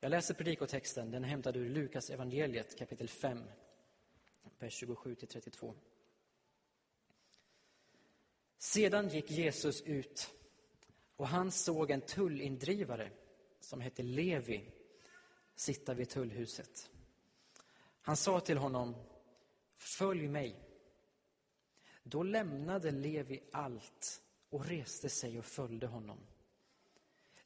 Jag läser predikotexten, den är hämtad ur Lukas evangeliet kapitel 5, vers 27 32. Sedan gick Jesus ut och han såg en tullindrivare som hette Levi sitta vid tullhuset. Han sa till honom, följ mig. Då lämnade Levi allt och reste sig och följde honom.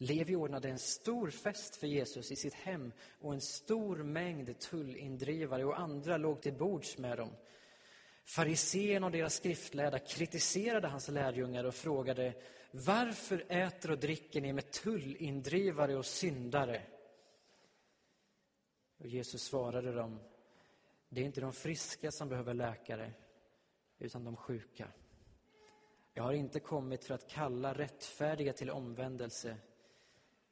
Levi ordnade en stor fest för Jesus i sitt hem och en stor mängd tullindrivare och andra låg till bords med dem. Fariséerna och deras skriftlärda kritiserade hans lärjungar och frågade varför äter och dricker ni med tullindrivare och syndare? Och Jesus svarade dem det är inte de friska som behöver läkare utan de sjuka. Jag har inte kommit för att kalla rättfärdiga till omvändelse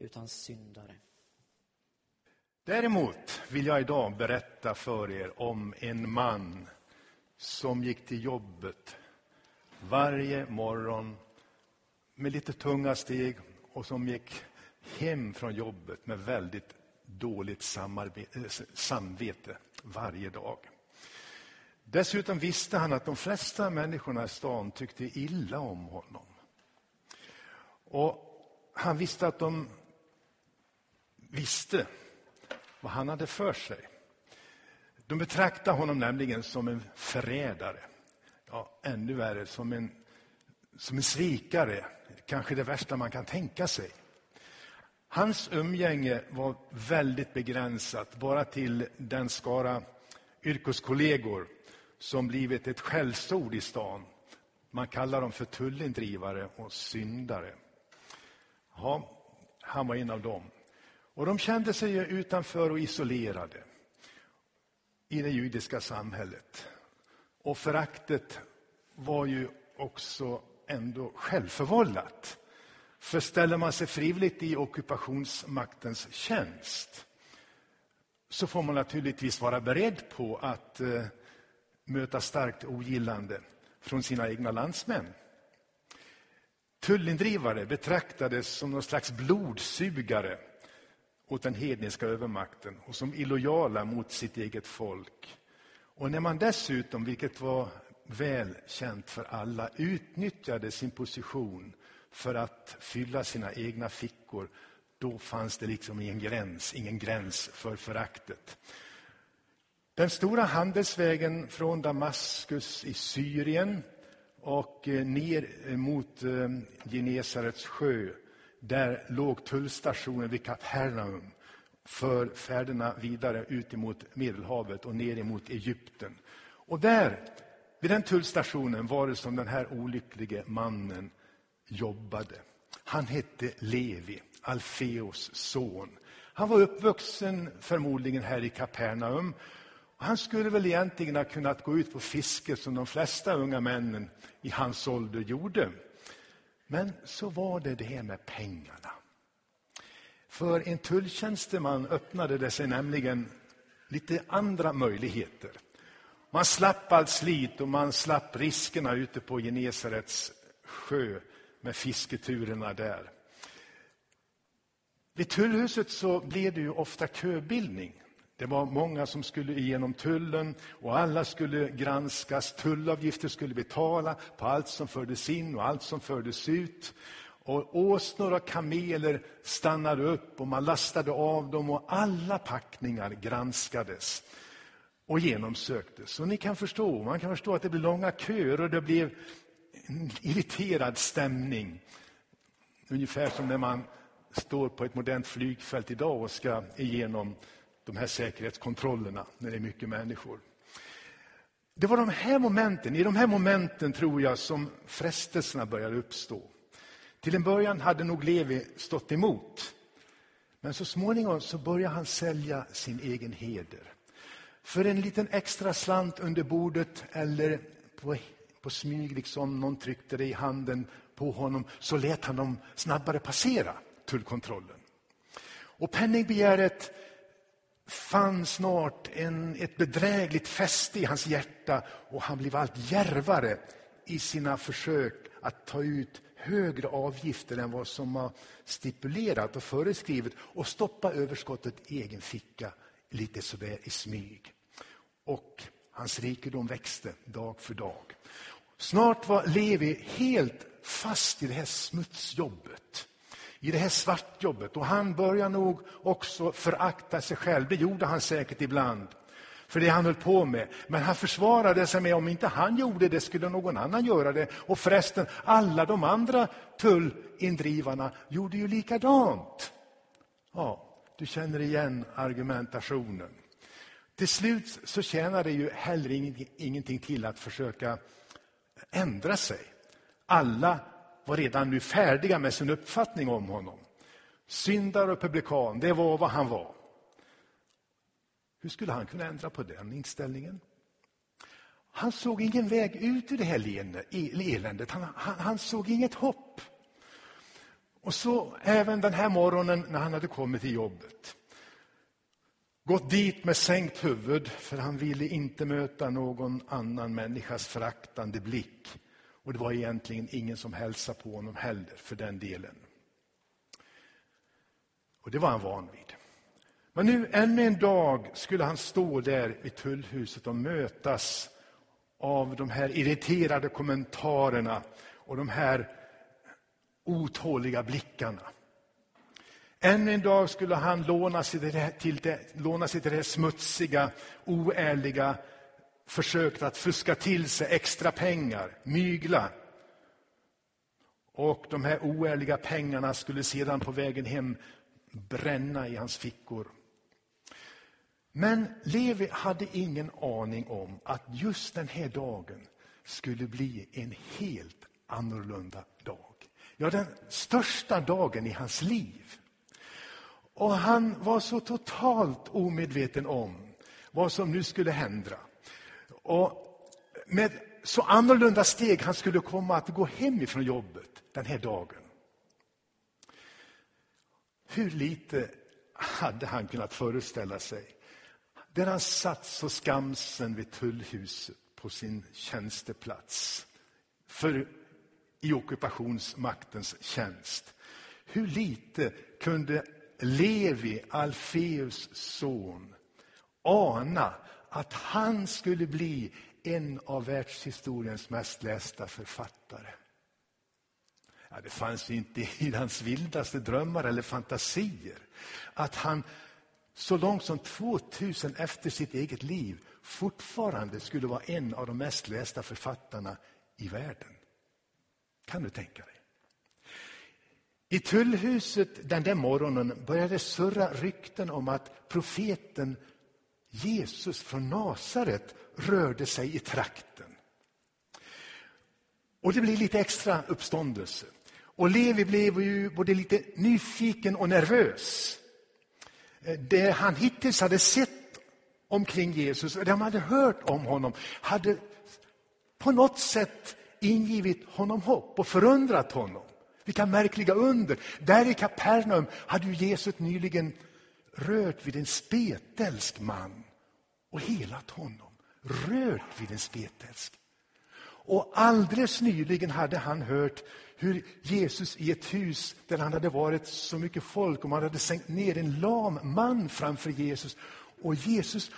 utan syndare. Däremot vill jag idag berätta för er om en man som gick till jobbet varje morgon med lite tunga steg och som gick hem från jobbet med väldigt dåligt eh, samvete varje dag. Dessutom visste han att de flesta människorna i stan tyckte illa om honom. Och Han visste att de visste vad han hade för sig. De betraktade honom nämligen som en förrädare. Ja, ännu värre, som en, som en svikare. Kanske det värsta man kan tänka sig. Hans umgänge var väldigt begränsat, bara till den skara yrkeskollegor som blivit ett skällsord i stan. Man kallar dem för tullindrivare och syndare. Ja, han var en av dem. Och de kände sig utanför och isolerade i det judiska samhället. Och föraktet var ju också ändå självförvållat. För ställer man sig frivilligt i ockupationsmaktens tjänst så får man naturligtvis vara beredd på att eh, möta starkt ogillande från sina egna landsmän. Tullindrivare betraktades som någon slags blodsugare åt den hedniska övermakten och som illojala mot sitt eget folk. Och när man dessutom, vilket var väl känt för alla, utnyttjade sin position för att fylla sina egna fickor, då fanns det liksom ingen gräns, ingen gräns för föraktet. Den stora handelsvägen från Damaskus i Syrien och eh, ner mot eh, Genesarets sjö där låg tullstationen vid Kapernaum för färderna vidare ut emot Medelhavet och ner emot Egypten. Och där, vid den tullstationen, var det som den här olycklige mannen jobbade. Han hette Levi, Alfeos son. Han var uppvuxen förmodligen här i Kapernaum. Han skulle väl egentligen ha kunnat gå ut på fiske som de flesta unga männen i hans ålder gjorde. Men så var det det här med pengarna. För en tulltjänsteman öppnade det sig nämligen lite andra möjligheter. Man slapp allt slit och man slapp riskerna ute på Genesarets sjö med fisketurerna där. Vid tullhuset så blev det ju ofta köbildning. Det var många som skulle igenom tullen och alla skulle granskas. Tullavgifter skulle betala på allt som fördes in och allt som fördes ut. Och åsnor och kameler stannade upp och man lastade av dem och alla packningar granskades och genomsöktes. Och ni kan förstå, man kan förstå att det blev långa köer och det blev en irriterad stämning. Ungefär som när man står på ett modernt flygfält idag och ska igenom de här säkerhetskontrollerna när det är mycket människor. Det var de här momenten, i de här momenten tror jag som frestelserna började uppstå. Till en början hade nog Levi stått emot. Men så småningom så började han sälja sin egen heder. För en liten extra slant under bordet eller på, på smyg, liksom någon tryckte det i handen på honom, så lät han dem snabbare passera tullkontrollen. Och penningbegäret fann snart en, ett bedrägligt fäste i hans hjärta och han blev allt järvare i sina försök att ta ut högre avgifter än vad som var stipulerat och föreskrivet och stoppa överskottet i egen ficka lite sådär i smyg. Och hans rikedom växte dag för dag. Snart var Levi helt fast i det här smutsjobbet, i det här svartjobbet. Och han började nog också förakta sig själv. Det gjorde han säkert ibland för det han höll på med. Men han försvarade sig med om inte han gjorde det skulle någon annan göra det. Och förresten, alla de andra tullindrivarna gjorde ju likadant. Ja, du känner igen argumentationen. Till slut så tjänar det ju heller ingenting till att försöka ändra sig. Alla var redan nu färdiga med sin uppfattning om honom. Syndare och publikan, det var vad han var. Hur skulle han kunna ändra på den inställningen? Han såg ingen väg ut ur det här e- eländet. Han, han, han såg inget hopp. Och så även den här morgonen när han hade kommit till jobbet. Gått dit med sänkt huvud för han ville inte möta någon annan människas föraktande blick. Och det var egentligen ingen som hälsade på honom heller för den delen. Och det var han van vid. Men nu ännu en dag skulle han stå där i tullhuset och mötas av de här irriterade kommentarerna och de här otåliga blickarna. Ännu en dag skulle han låna sig till det, till det, låna sig till det smutsiga, oärliga försökt att fuska till sig extra pengar, mygla. Och de här oärliga pengarna skulle sedan på vägen hem bränna i hans fickor. Men Levi hade ingen aning om att just den här dagen skulle bli en helt annorlunda dag. Ja, den största dagen i hans liv. Och han var så totalt omedveten om vad som nu skulle hända. Och med så annorlunda steg han skulle komma att gå hem ifrån jobbet den här dagen. Hur lite hade han kunnat föreställa sig där han satt så skamsen vid tullhuset på sin tjänsteplats för i ockupationsmaktens tjänst. Hur lite kunde Levi, Alfeus son, ana att han skulle bli en av världshistoriens mest lästa författare. Ja, det fanns inte i hans vildaste drömmar eller fantasier att han så långt som 2000 efter sitt eget liv fortfarande skulle vara en av de mest lästa författarna i världen. Kan du tänka dig? I tullhuset den där morgonen började surra rykten om att profeten Jesus från Nasaret rörde sig i trakten. Och det blev lite extra uppståndelse. Och Levi blev ju både lite nyfiken och nervös. Det han hittills hade sett omkring Jesus, och det han hade hört om honom, hade på något sätt ingivit honom hopp och förundrat honom. Vilka märkliga under! Där i Kapernaum hade ju Jesus nyligen rört vid en spetälsk man och helat honom. Rört vid en spetälsk. Och alldeles nyligen hade han hört hur Jesus i ett hus där han hade varit så mycket folk och man hade sänkt ner en lam man framför Jesus. Och Jesus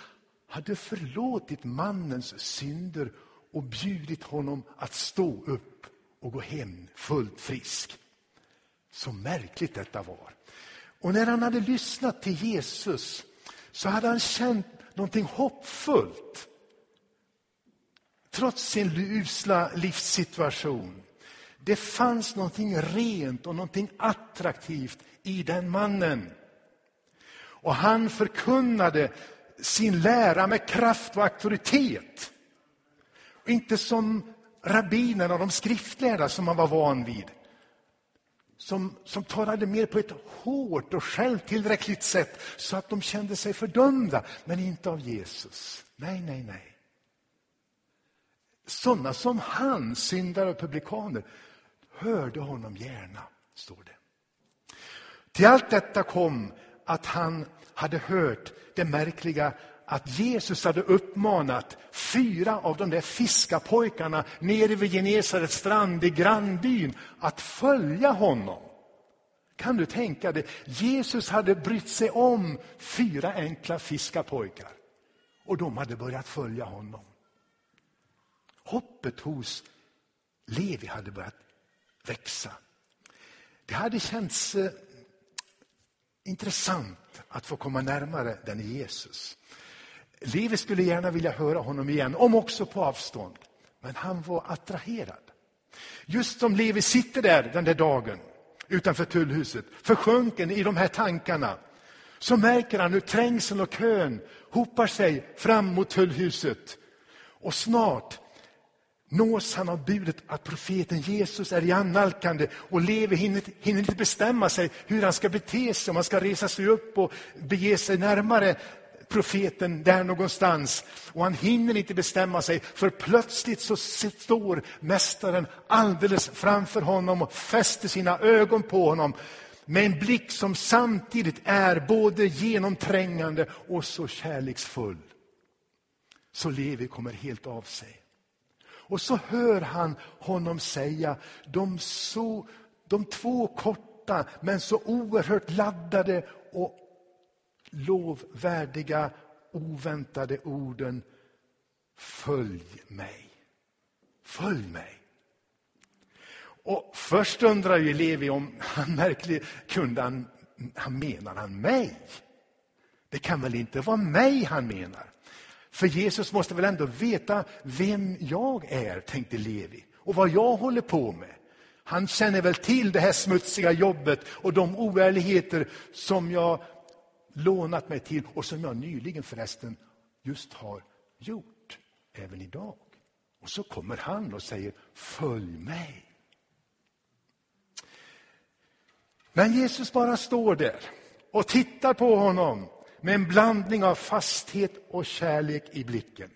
hade förlåtit mannens synder och bjudit honom att stå upp och gå hem fullt frisk. Så märkligt detta var. Och när han hade lyssnat till Jesus så hade han känt någonting hoppfullt. Trots sin usla livssituation. Det fanns någonting rent och någonting attraktivt i den mannen. Och han förkunnade sin lära med kraft och auktoritet. inte som rabbinerna, de skriftlärda som man var van vid. Som, som talade mer på ett hårt och självtillräckligt sätt så att de kände sig fördömda, men inte av Jesus. Nej, nej, nej. Sådana som han, syndare och publikaner, hörde honom gärna, står det. Till allt detta kom att han hade hört det märkliga att Jesus hade uppmanat fyra av de där fiskarpojkarna nere vid Genesarets strand i grannbyn att följa honom. Kan du tänka dig? Jesus hade brytt sig om fyra enkla fiskarpojkar och de hade börjat följa honom. Hoppet hos Levi hade börjat växa. Det hade känts eh, intressant att få komma närmare den Jesus. Levi skulle gärna vilja höra honom igen, om också på avstånd. Men han var attraherad. Just som Levi sitter där den där dagen utanför tullhuset, försjunken i de här tankarna, så märker han hur trängseln och kön hopar sig fram mot tullhuset. Och snart nås han av budet att profeten Jesus är i annalkande och Levi hinner, hinner inte bestämma sig hur han ska bete sig, om han ska resa sig upp och bege sig närmare profeten där någonstans. Och han hinner inte bestämma sig, för plötsligt så står mästaren alldeles framför honom och fäster sina ögon på honom med en blick som samtidigt är både genomträngande och så kärleksfull. Så Levi kommer helt av sig. Och så hör han honom säga de, så, de två korta men så oerhört laddade och lovvärdiga, oväntade orden Följ mig. Följ mig. Och först undrar ju Levi om han verkligen kunde han, han menar han mig? Det kan väl inte vara mig han menar? För Jesus måste väl ändå veta vem jag är, tänkte Levi, och vad jag håller på med. Han känner väl till det här smutsiga jobbet och de oärligheter som jag lånat mig till och som jag nyligen förresten just har gjort, även idag. Och så kommer han och säger, följ mig. Men Jesus bara står där och tittar på honom med en blandning av fasthet och kärlek i blicken.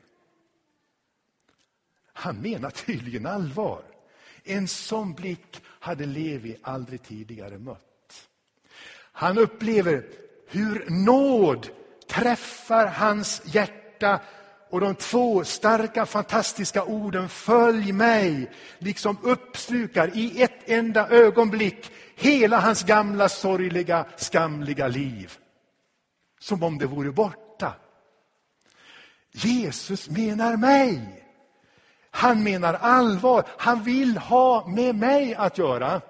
Han menar tydligen allvar. En sån blick hade Levi aldrig tidigare mött. Han upplever hur nåd träffar hans hjärta och de två starka fantastiska orden följ mig liksom uppslukar i ett enda ögonblick hela hans gamla sorgliga, skamliga liv. Som om det vore borta. Jesus menar mig. Han menar allvar. Han vill ha med mig att göra.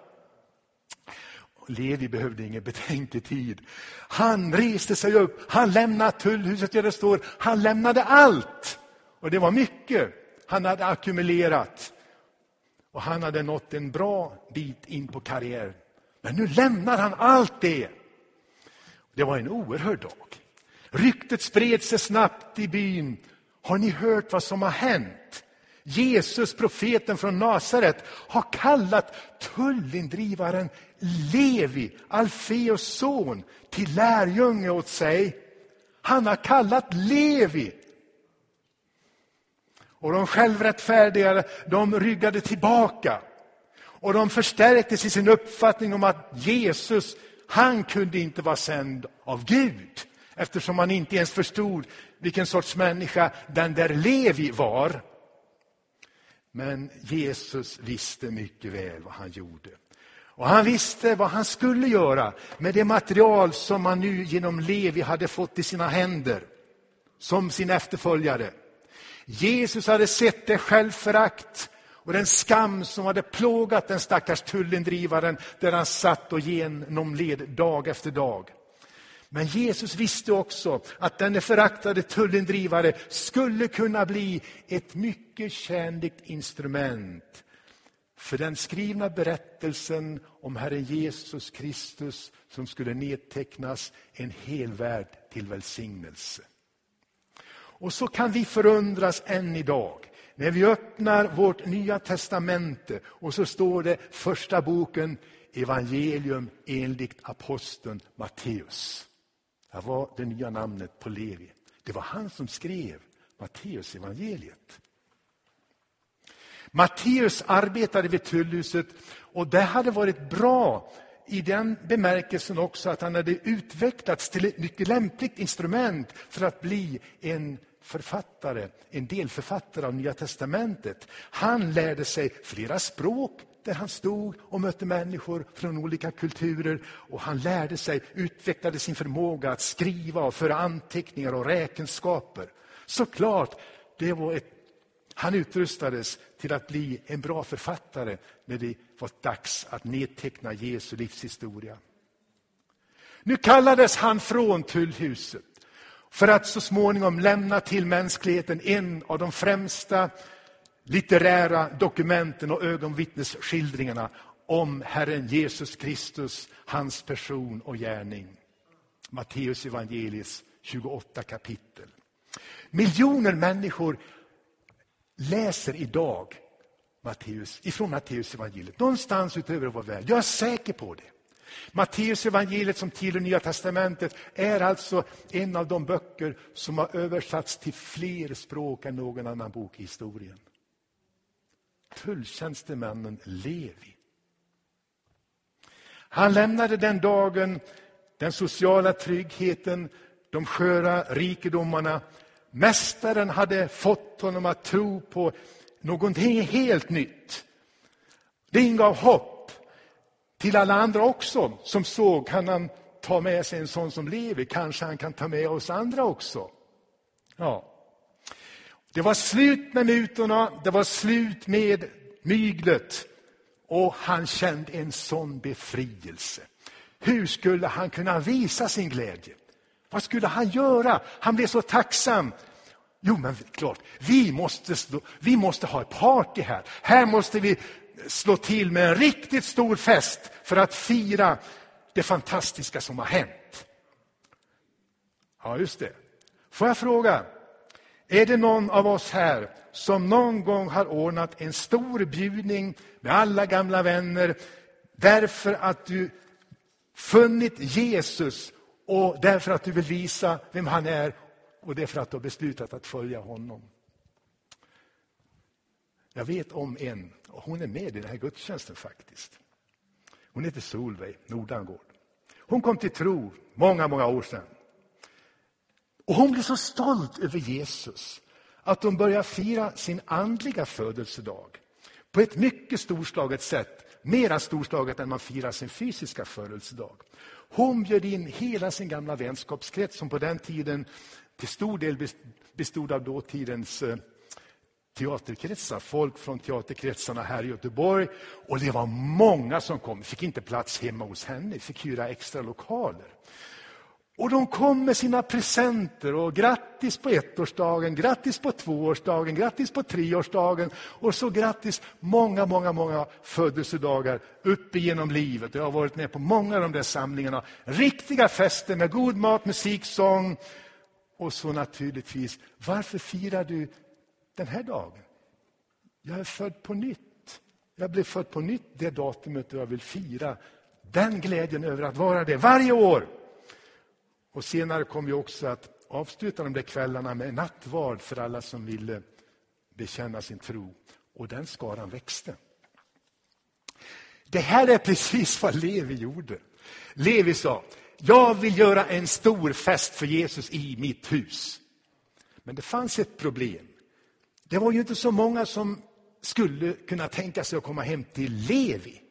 Levi behövde ingen betänketid. Han reste sig upp, han lämnade tullhuset där det står, han lämnade allt. Och det var mycket han hade ackumulerat. Och han hade nått en bra bit in på karriären. Men nu lämnar han allt det. Det var en oerhörd dag. Ryktet spred sig snabbt i byn. Har ni hört vad som har hänt? Jesus, profeten från Nasaret, har kallat tullindrivaren Levi, Alfeos son, till lärjunge åt sig. Han har kallat Levi. Och de självrättfärdiga, de ryggade tillbaka. Och de förstärktes i sin uppfattning om att Jesus, han kunde inte vara sänd av Gud. Eftersom han inte ens förstod vilken sorts människa den där Levi var. Men Jesus visste mycket väl vad han gjorde. Och han visste vad han skulle göra med det material som han nu genom Levi hade fått i sina händer som sin efterföljare. Jesus hade sett det självförakt och den skam som hade plågat den stackars tullindrivaren där han satt och genomled dag efter dag. Men Jesus visste också att denne föraktade tullindrivare skulle kunna bli ett mycket tjänligt instrument för den skrivna berättelsen om Herren Jesus Kristus som skulle nedtecknas en hel värld till välsignelse. Och så kan vi förundras än idag när vi öppnar vårt nya testamente och så står det första boken Evangelium enligt aposteln Matteus. Det var det nya namnet på Levi. Det var han som skrev Matteus evangeliet. Matteus arbetade vid tullhuset och det hade varit bra i den bemärkelsen också att han hade utvecklats till ett mycket lämpligt instrument för att bli en författare, en delförfattare av Nya Testamentet. Han lärde sig flera språk där han stod och mötte människor från olika kulturer. Och han lärde sig, utvecklade sin förmåga att skriva och föra anteckningar och räkenskaper. Såklart, det var ett, han utrustades till att bli en bra författare när det var dags att nedteckna Jesu livshistoria. Nu kallades han från tullhuset för att så småningom lämna till mänskligheten en av de främsta litterära dokumenten och ögonvittnesskildringarna om Herren Jesus Kristus, hans person och gärning. Matteus evangelis 28 kapitel. Miljoner människor läser idag Matteus, ifrån Matteus evangeliet. Någonstans utöver vår värld. Jag är säker på det. Matteus evangeliet som tillhör Nya testamentet är alltså en av de böcker som har översatts till fler språk än någon annan bok i historien. Tulltjänstemannen Levi. Han lämnade den dagen den sociala tryggheten, de sköra rikedomarna. Mästaren hade fått honom att tro på någonting helt nytt. Det ingav hopp till alla andra också som såg, kan han ta med sig en sån som lever? Kanske han kan ta med oss andra också. Ja. Det var slut med mutorna, det var slut med myglet och han kände en sån befrielse. Hur skulle han kunna visa sin glädje? Vad skulle han göra? Han blev så tacksam. Jo, men klart, vi måste, slå, vi måste ha ett party här. Här måste vi slå till med en riktigt stor fest för att fira det fantastiska som har hänt. Ja, just det. Får jag fråga, är det någon av oss här som någon gång har ordnat en stor bjudning med alla gamla vänner därför att du funnit Jesus och därför att du vill visa vem han är och därför att du har beslutat att följa honom. Jag vet om en, och hon är med i den här gudstjänsten faktiskt. Hon heter Solveig Nordangård. Hon kom till tro många, många år sedan. Och hon blev så stolt över Jesus att hon började fira sin andliga födelsedag på ett mycket storslaget sätt. Mera storslaget än man firar sin fysiska födelsedag. Hon bjöd in hela sin gamla vänskapskrets som på den tiden till stor del bestod av dåtidens eh, teaterkretsar, folk från teaterkretsarna här i Göteborg. Och det var många som kom, fick inte plats hemma hos henne, fick hyra extra lokaler. Och de kom med sina presenter och grattis på ettårsdagen, grattis på tvåårsdagen, grattis på treårsdagen och så grattis många, många, många födelsedagar upp igenom livet. Jag har varit med på många av de där samlingarna. Riktiga fester med god mat, musik, sång och så naturligtvis, varför firar du den här dagen? Jag är född på nytt. Jag blev född på nytt det datumet och jag vill fira den glädjen över att vara det varje år. Och senare kom vi också att avsluta de där kvällarna med nattvard för alla som ville bekänna sin tro. Och den skaran växte. Det här är precis vad Levi gjorde. Levi sa, jag vill göra en stor fest för Jesus i mitt hus. Men det fanns ett problem. Det var ju inte så många som skulle kunna tänka sig att komma hem till Levi.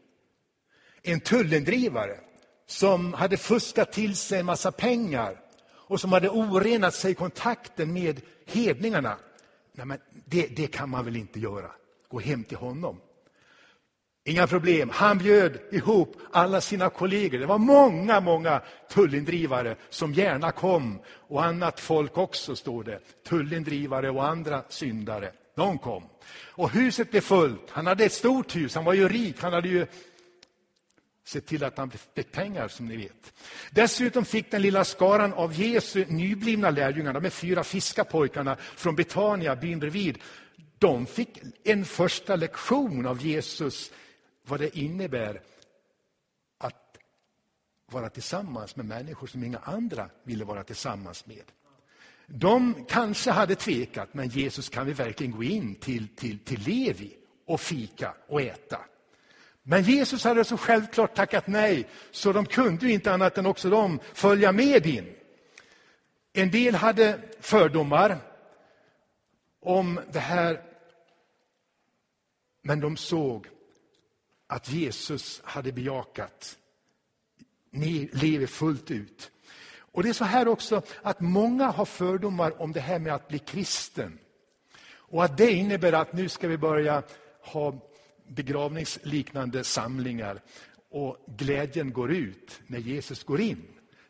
En tullendrivare som hade fuskat till sig en massa pengar och som hade orenat sig i kontakten med hedningarna. Nej, men det, det kan man väl inte göra? Gå hem till honom. Inga problem. Han bjöd ihop alla sina kollegor. Det var många, många tullindrivare som gärna kom. Och annat folk också, står det. Tullindrivare och andra syndare. De kom. Och huset blev fullt. Han hade ett stort hus. Han var ju rik. Han hade ju se till att han fick pengar, som ni vet. Dessutom fick den lilla skaran av Jesu nyblivna lärjungar, de fyra fiskarpojkarna från Betania, byn bredvid, de fick en första lektion av Jesus vad det innebär att vara tillsammans med människor som inga andra ville vara tillsammans med. De kanske hade tvekat, men Jesus kan vi verkligen gå in till, till, till Levi och fika och äta? Men Jesus hade så självklart tackat nej, så de kunde ju inte annat än också de följa med in. En del hade fördomar om det här, men de såg att Jesus hade bejakat. Ni lever fullt ut. Och Det är så här också att många har fördomar om det här med att bli kristen. Och att det innebär att nu ska vi börja ha begravningsliknande samlingar och glädjen går ut när Jesus går in.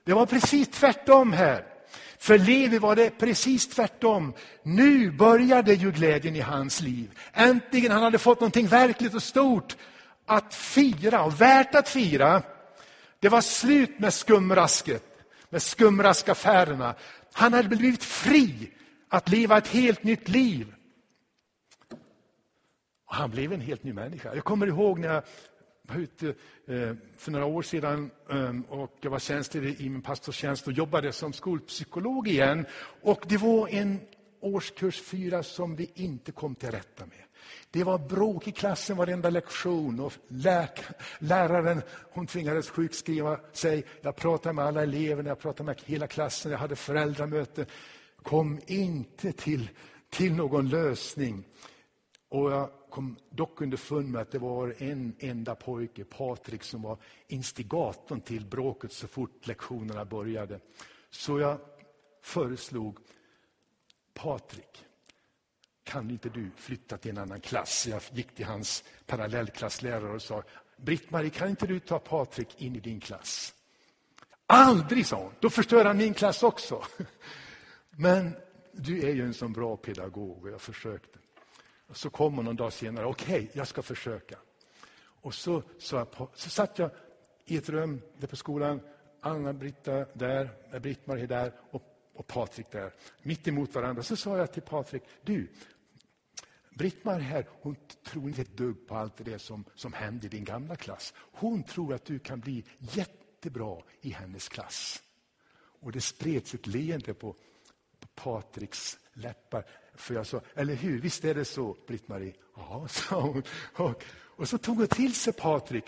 Det var precis tvärtom här. För Levi var det precis tvärtom. Nu började ju glädjen i hans liv. Äntligen han hade fått någonting verkligt och stort att fira och värt att fira. Det var slut med skumrasket, med skumraskaffärerna. Han hade blivit fri att leva ett helt nytt liv. Och han blev en helt ny människa. Jag kommer ihåg när jag var ute eh, för några år sedan ehm, och jag var tjänstledig i min pastorstjänst och jobbade som skolpsykolog igen. Och det var en årskurs fyra som vi inte kom till rätta med. Det var bråk i klassen varenda lektion och läraren hon tvingades sjukskriva sig. Jag pratade med alla eleverna, jag pratade med hela klassen, jag hade föräldramöte. Kom inte till, till någon lösning. Och jag kom dock underfund med att det var en enda pojke, Patrik, som var instigatorn till bråket så fort lektionerna började. Så jag föreslog Patrik, kan inte du flytta till en annan klass? Jag gick till hans parallellklasslärare och sa, Britt-Marie, kan inte du ta Patrik in i din klass? Aldrig, sa hon. Då förstör han min klass också. Men du är ju en sån bra pedagog och jag försökte. Och så kom hon någon dag senare, okej, okay, jag ska försöka. Och så, så, så satt jag i ett rum där på skolan, Anna-Britta där, Britt-Marie där och, och Patrik där, mitt emot varandra. Så sa jag till Patrik, du, Britt-Marie här, hon tror inte ett dugg på allt det som, som hände i din gamla klass. Hon tror att du kan bli jättebra i hennes klass. Och det spreds ett leende på, på Patriks läppar. För jag sa, eller hur, visst är det så, Britt-Marie? Ja, sa hon. Och, och så tog hon till sig Patrik.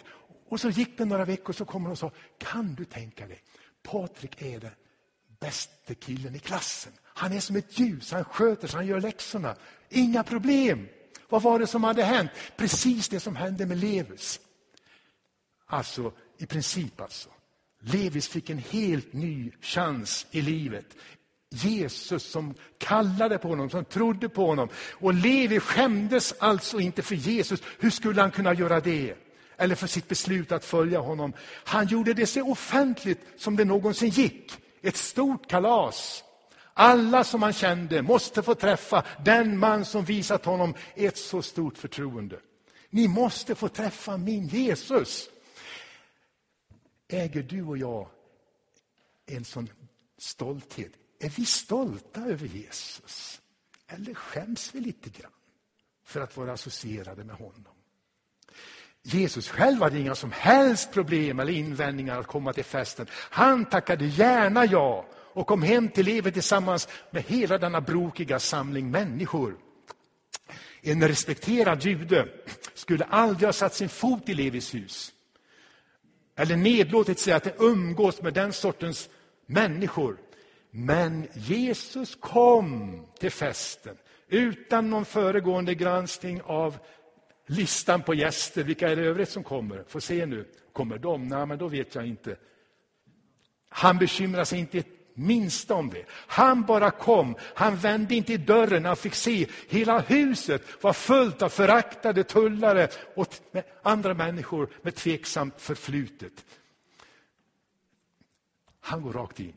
Och så gick det några veckor så kom hon och sa, kan du tänka dig, Patrik är den bästa killen i klassen. Han är som ett ljus, han sköter sig, han gör läxorna. Inga problem. Vad var det som hade hänt? Precis det som hände med Levis. Alltså, i princip alltså. Levis fick en helt ny chans i livet. Jesus som kallade på honom, som trodde på honom. Och Levi skämdes alltså inte för Jesus. Hur skulle han kunna göra det? Eller för sitt beslut att följa honom. Han gjorde det så offentligt som det någonsin gick. Ett stort kalas. Alla som han kände måste få träffa den man som visat honom ett så stort förtroende. Ni måste få träffa min Jesus. Äger du och jag en sån stolthet? Är vi stolta över Jesus? Eller skäms vi lite grann för att vara associerade med honom? Jesus själv hade inga som helst problem eller invändningar att komma till festen. Han tackade gärna ja och kom hem till livet tillsammans med hela denna brokiga samling människor. En respekterad jude skulle aldrig ha satt sin fot i Levis hus eller nedlåtit sig att umgås med den sortens människor. Men Jesus kom till festen utan någon föregående granskning av listan på gäster. Vilka är det övrigt som kommer? Få se nu. Kommer de? Nej, men då vet jag inte. Han bekymrar sig inte ett minsta om det. Han bara kom. Han vände inte i dörren. Han fick se hela huset var fullt av föraktade tullare och andra människor med tveksamt förflutet. Han går rakt in.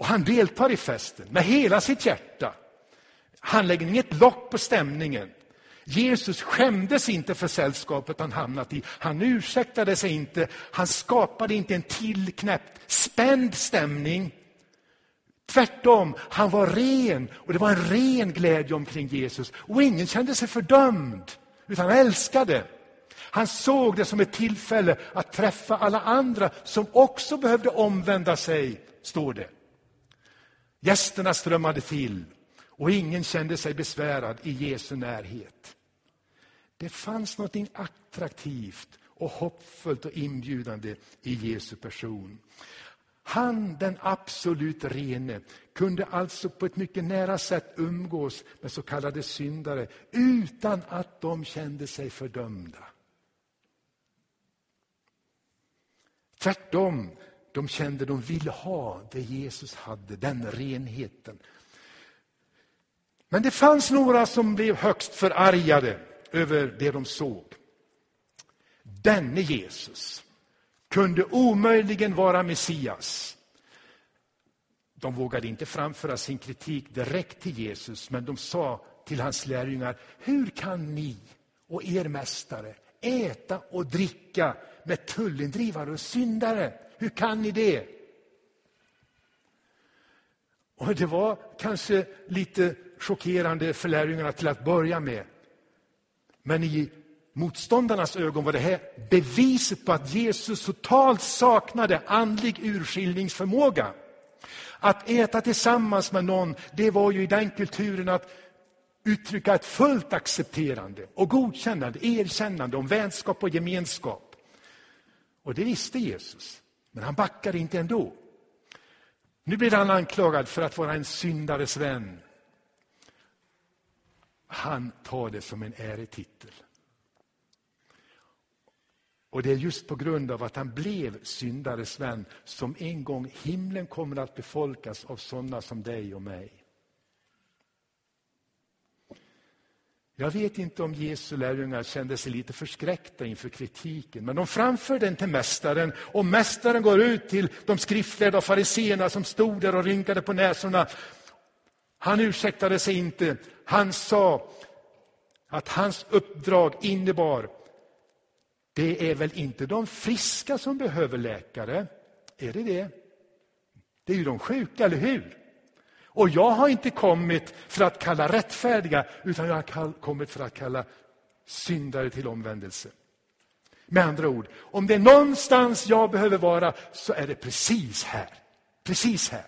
Och han deltar i festen med hela sitt hjärta. Han lägger inget lock på stämningen. Jesus skämdes inte för sällskapet han hamnat i. Han ursäktade sig inte. Han skapade inte en tillknäppt, spänd stämning. Tvärtom, han var ren och det var en ren glädje omkring Jesus. Och ingen kände sig fördömd, utan älskade. Han såg det som ett tillfälle att träffa alla andra som också behövde omvända sig, står det. Gästerna strömmade till och ingen kände sig besvärad i Jesu närhet. Det fanns något attraktivt och hoppfullt och inbjudande i Jesu person. Han, den absolut rene, kunde alltså på ett mycket nära sätt umgås med så kallade syndare utan att de kände sig fördömda. Tvärtom, de kände de ville ha det Jesus hade, den renheten. Men det fanns några som blev högst förargade över det de såg. Denne Jesus kunde omöjligen vara Messias. De vågade inte framföra sin kritik direkt till Jesus, men de sa till hans lärjungar, hur kan ni och er mästare äta och dricka med tullindrivare och syndare? Hur kan ni det? Och Det var kanske lite chockerande för lärjungarna till att börja med. Men i motståndarnas ögon var det här beviset på att Jesus totalt saknade andlig urskiljningsförmåga. Att äta tillsammans med någon, det var ju i den kulturen att uttrycka ett fullt accepterande och godkännande, erkännande om vänskap och gemenskap. Och det visste Jesus, men han backade inte ändå. Nu blir han anklagad för att vara en syndares vän. Han tar det som en äretitel. Och det är just på grund av att han blev syndares vän som en gång himlen kommer att befolkas av sådana som dig och mig. Jag vet inte om Jesu lärjungar kände sig lite förskräckta inför kritiken, men de framför den till mästaren och mästaren går ut till de skriftlärda och fariseerna som stod där och rynkade på näsorna. Han ursäktade sig inte. Han sa att hans uppdrag innebar det är väl inte de friska som behöver läkare? Är det det? Det är ju de sjuka, eller hur? Och jag har inte kommit för att kalla rättfärdiga, utan jag har kommit för att kalla syndare till omvändelse. Med andra ord, om det är någonstans jag behöver vara, så är det precis här. Precis här.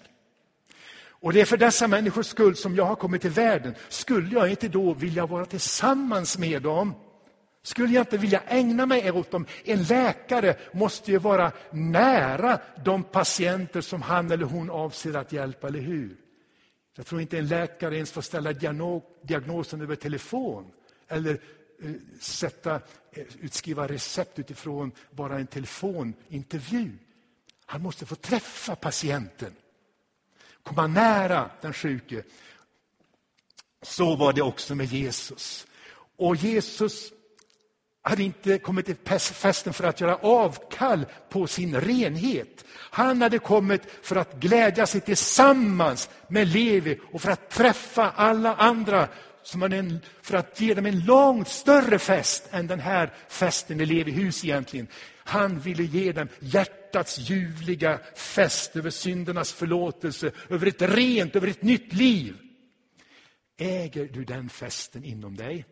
Och det är för dessa människors skull som jag har kommit till världen. Skulle jag inte då vilja vara tillsammans med dem? Skulle jag inte vilja ägna mig åt dem? En läkare måste ju vara nära de patienter som han eller hon avser att hjälpa, eller hur? Jag tror inte en läkare ens får ställa diagnosen över telefon eller eh, sätta, eh, utskriva recept utifrån bara en telefonintervju. Han måste få träffa patienten, komma nära den sjuke. Så var det också med Jesus. Och Jesus hade inte kommit till festen för att göra avkall på sin renhet. Han hade kommit för att glädja sig tillsammans med Levi och för att träffa alla andra som en, för att ge dem en långt större fest än den här festen i Levi hus egentligen. Han ville ge dem hjärtats ljuvliga fest över syndernas förlåtelse, över ett rent, över ett nytt liv. Äger du den festen inom dig?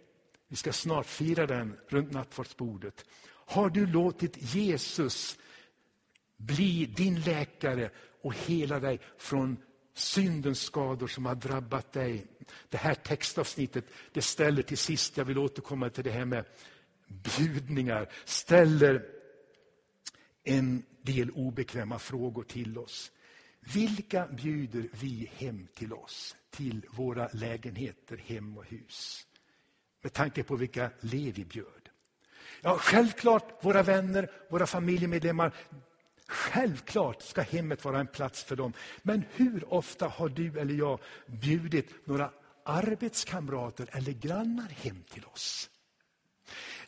Vi ska snart fira den runt nattvardsbordet. Har du låtit Jesus bli din läkare och hela dig från syndens skador som har drabbat dig? Det här textavsnittet det ställer till sist, jag vill återkomma till det här med bjudningar, ställer en del obekväma frågor till oss. Vilka bjuder vi hem till oss, till våra lägenheter, hem och hus? Med tanke på vilka liv vi bjöd. Ja, självklart våra vänner, våra familjemedlemmar. Självklart ska hemmet vara en plats för dem. Men hur ofta har du eller jag bjudit några arbetskamrater eller grannar hem till oss?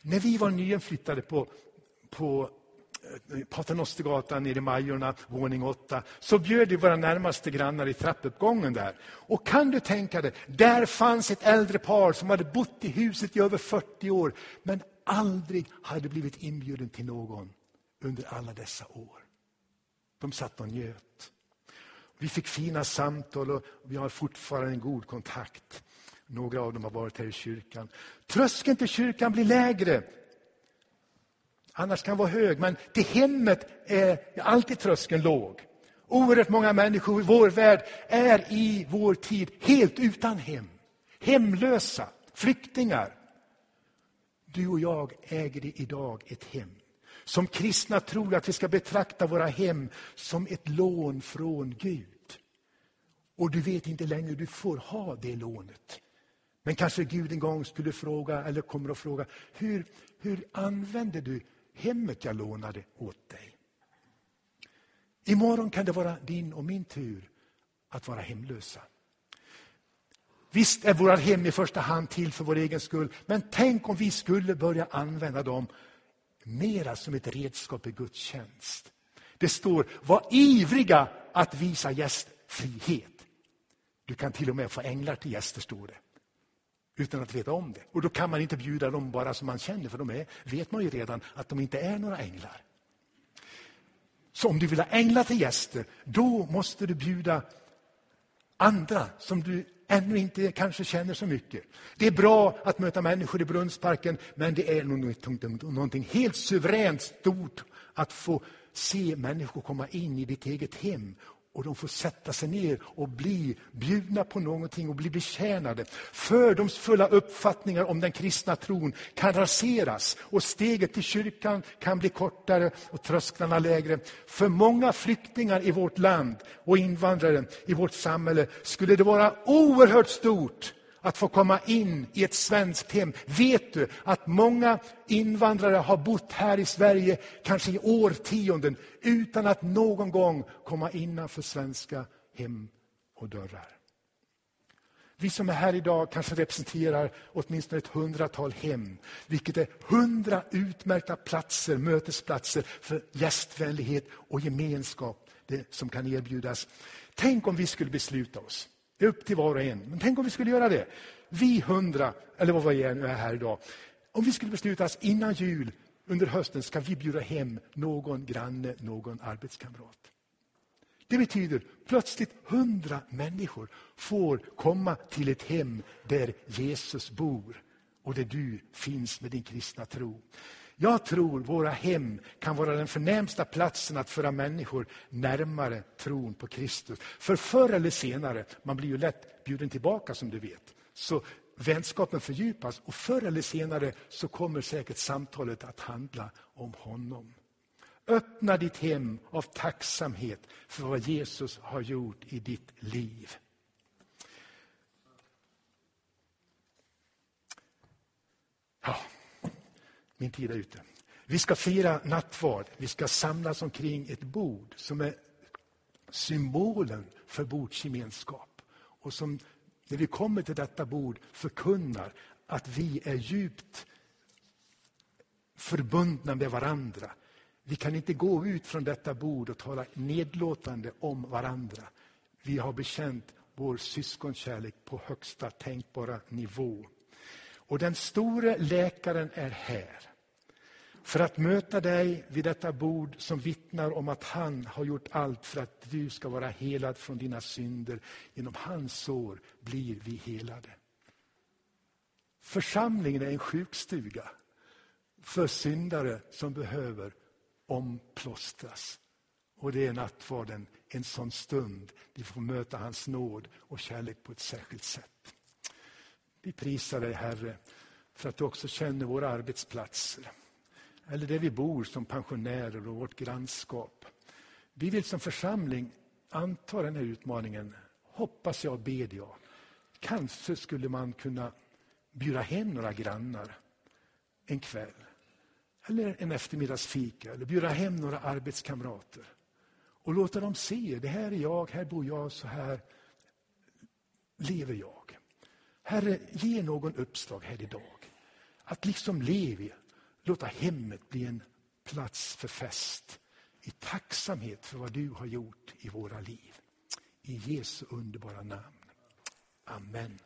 När vi var nyinflyttade på, på Eh, Paternostergatan nere i Majorna, våning 8, så bjöd vi våra närmaste grannar i trappuppgången där. Och kan du tänka dig, där fanns ett äldre par som hade bott i huset i över 40 år, men aldrig hade blivit inbjuden till någon under alla dessa år. De satt och njöt. Vi fick fina samtal och vi har fortfarande en god kontakt. Några av dem har varit här i kyrkan. Tröskeln till kyrkan blir lägre Annars kan vara hög, men till hemmet är alltid tröskeln låg. Oerhört många människor i vår värld är i vår tid helt utan hem. Hemlösa, flyktingar. Du och jag äger idag ett hem. Som kristna tror jag att vi ska betrakta våra hem som ett lån från Gud. Och du vet inte längre hur du får ha det lånet. Men kanske Gud en gång skulle fråga, eller kommer att fråga, hur, hur använder du hemmet jag lånade åt dig? Imorgon kan det vara din och min tur att vara hemlösa. Visst är våra hem i första hand till för vår egen skull, men tänk om vi skulle börja använda dem mera som ett redskap i Guds tjänst. Det står, var ivriga att visa gästfrihet. Du kan till och med få änglar till gäster, står det. Utan att veta om det. Och då kan man inte bjuda dem bara som man känner, för de är, vet man ju redan att de inte är några änglar. Så om du vill ha änglar till gäster, då måste du bjuda andra som du ännu inte kanske känner så mycket. Det är bra att möta människor i Brunnsparken, men det är någonting helt suveränt stort att få se människor komma in i ditt eget hem och de får sätta sig ner och bli bjudna på någonting och bli betjänade. Fördomsfulla uppfattningar om den kristna tron kan raseras och steget till kyrkan kan bli kortare och trösklarna lägre. För många flyktingar i vårt land och invandrare i vårt samhälle skulle det vara oerhört stort att få komma in i ett svenskt hem. Vet du att många invandrare har bott här i Sverige, kanske i årtionden, utan att någon gång komma innanför svenska hem och dörrar. Vi som är här idag kanske representerar åtminstone ett hundratal hem, vilket är hundra utmärkta platser, mötesplatser för gästvänlighet och gemenskap det som kan erbjudas. Tänk om vi skulle besluta oss det är upp till var och en. Men tänk om vi skulle göra det. Vi hundra, eller vad vi är här idag. Om vi skulle besluta oss innan jul, under hösten, ska vi bjuda hem någon granne, någon arbetskamrat. Det betyder plötsligt hundra människor får komma till ett hem där Jesus bor och där du finns med din kristna tro. Jag tror våra hem kan vara den förnämsta platsen att föra människor närmare tron på Kristus. För förr eller senare, man blir ju lätt bjuden tillbaka som du vet, så vänskapen fördjupas och förr eller senare så kommer säkert samtalet att handla om honom. Öppna ditt hem av tacksamhet för vad Jesus har gjort i ditt liv. Ja. Min tid är ute. Vi ska fira nattvard. Vi ska samlas omkring ett bord som är symbolen för bordsgemenskap. Och som när vi kommer till detta bord förkunnar att vi är djupt förbundna med varandra. Vi kan inte gå ut från detta bord och tala nedlåtande om varandra. Vi har bekänt vår syskonkärlek på högsta tänkbara nivå. Och den store läkaren är här för att möta dig vid detta bord som vittnar om att han har gjort allt för att du ska vara helad från dina synder. Genom hans sår blir vi helade. Församlingen är en sjukstuga för syndare som behöver omplåstras. Och det är nattvarden en sån stund vi får möta hans nåd och kärlek på ett särskilt sätt. Vi prisar dig Herre för att du också känner våra arbetsplatser eller där vi bor som pensionärer och vårt grannskap. Vi vill som församling anta den här utmaningen, hoppas jag och ber jag. Kanske skulle man kunna bjuda hem några grannar en kväll. Eller en eftermiddagsfika, eller bjuda hem några arbetskamrater. Och låta dem se, det här är jag, här bor jag, så här lever jag. Herre, ge någon uppslag här idag. Att liksom leva Låta hemmet bli en plats för fest i tacksamhet för vad du har gjort i våra liv. I Jesu underbara namn. Amen.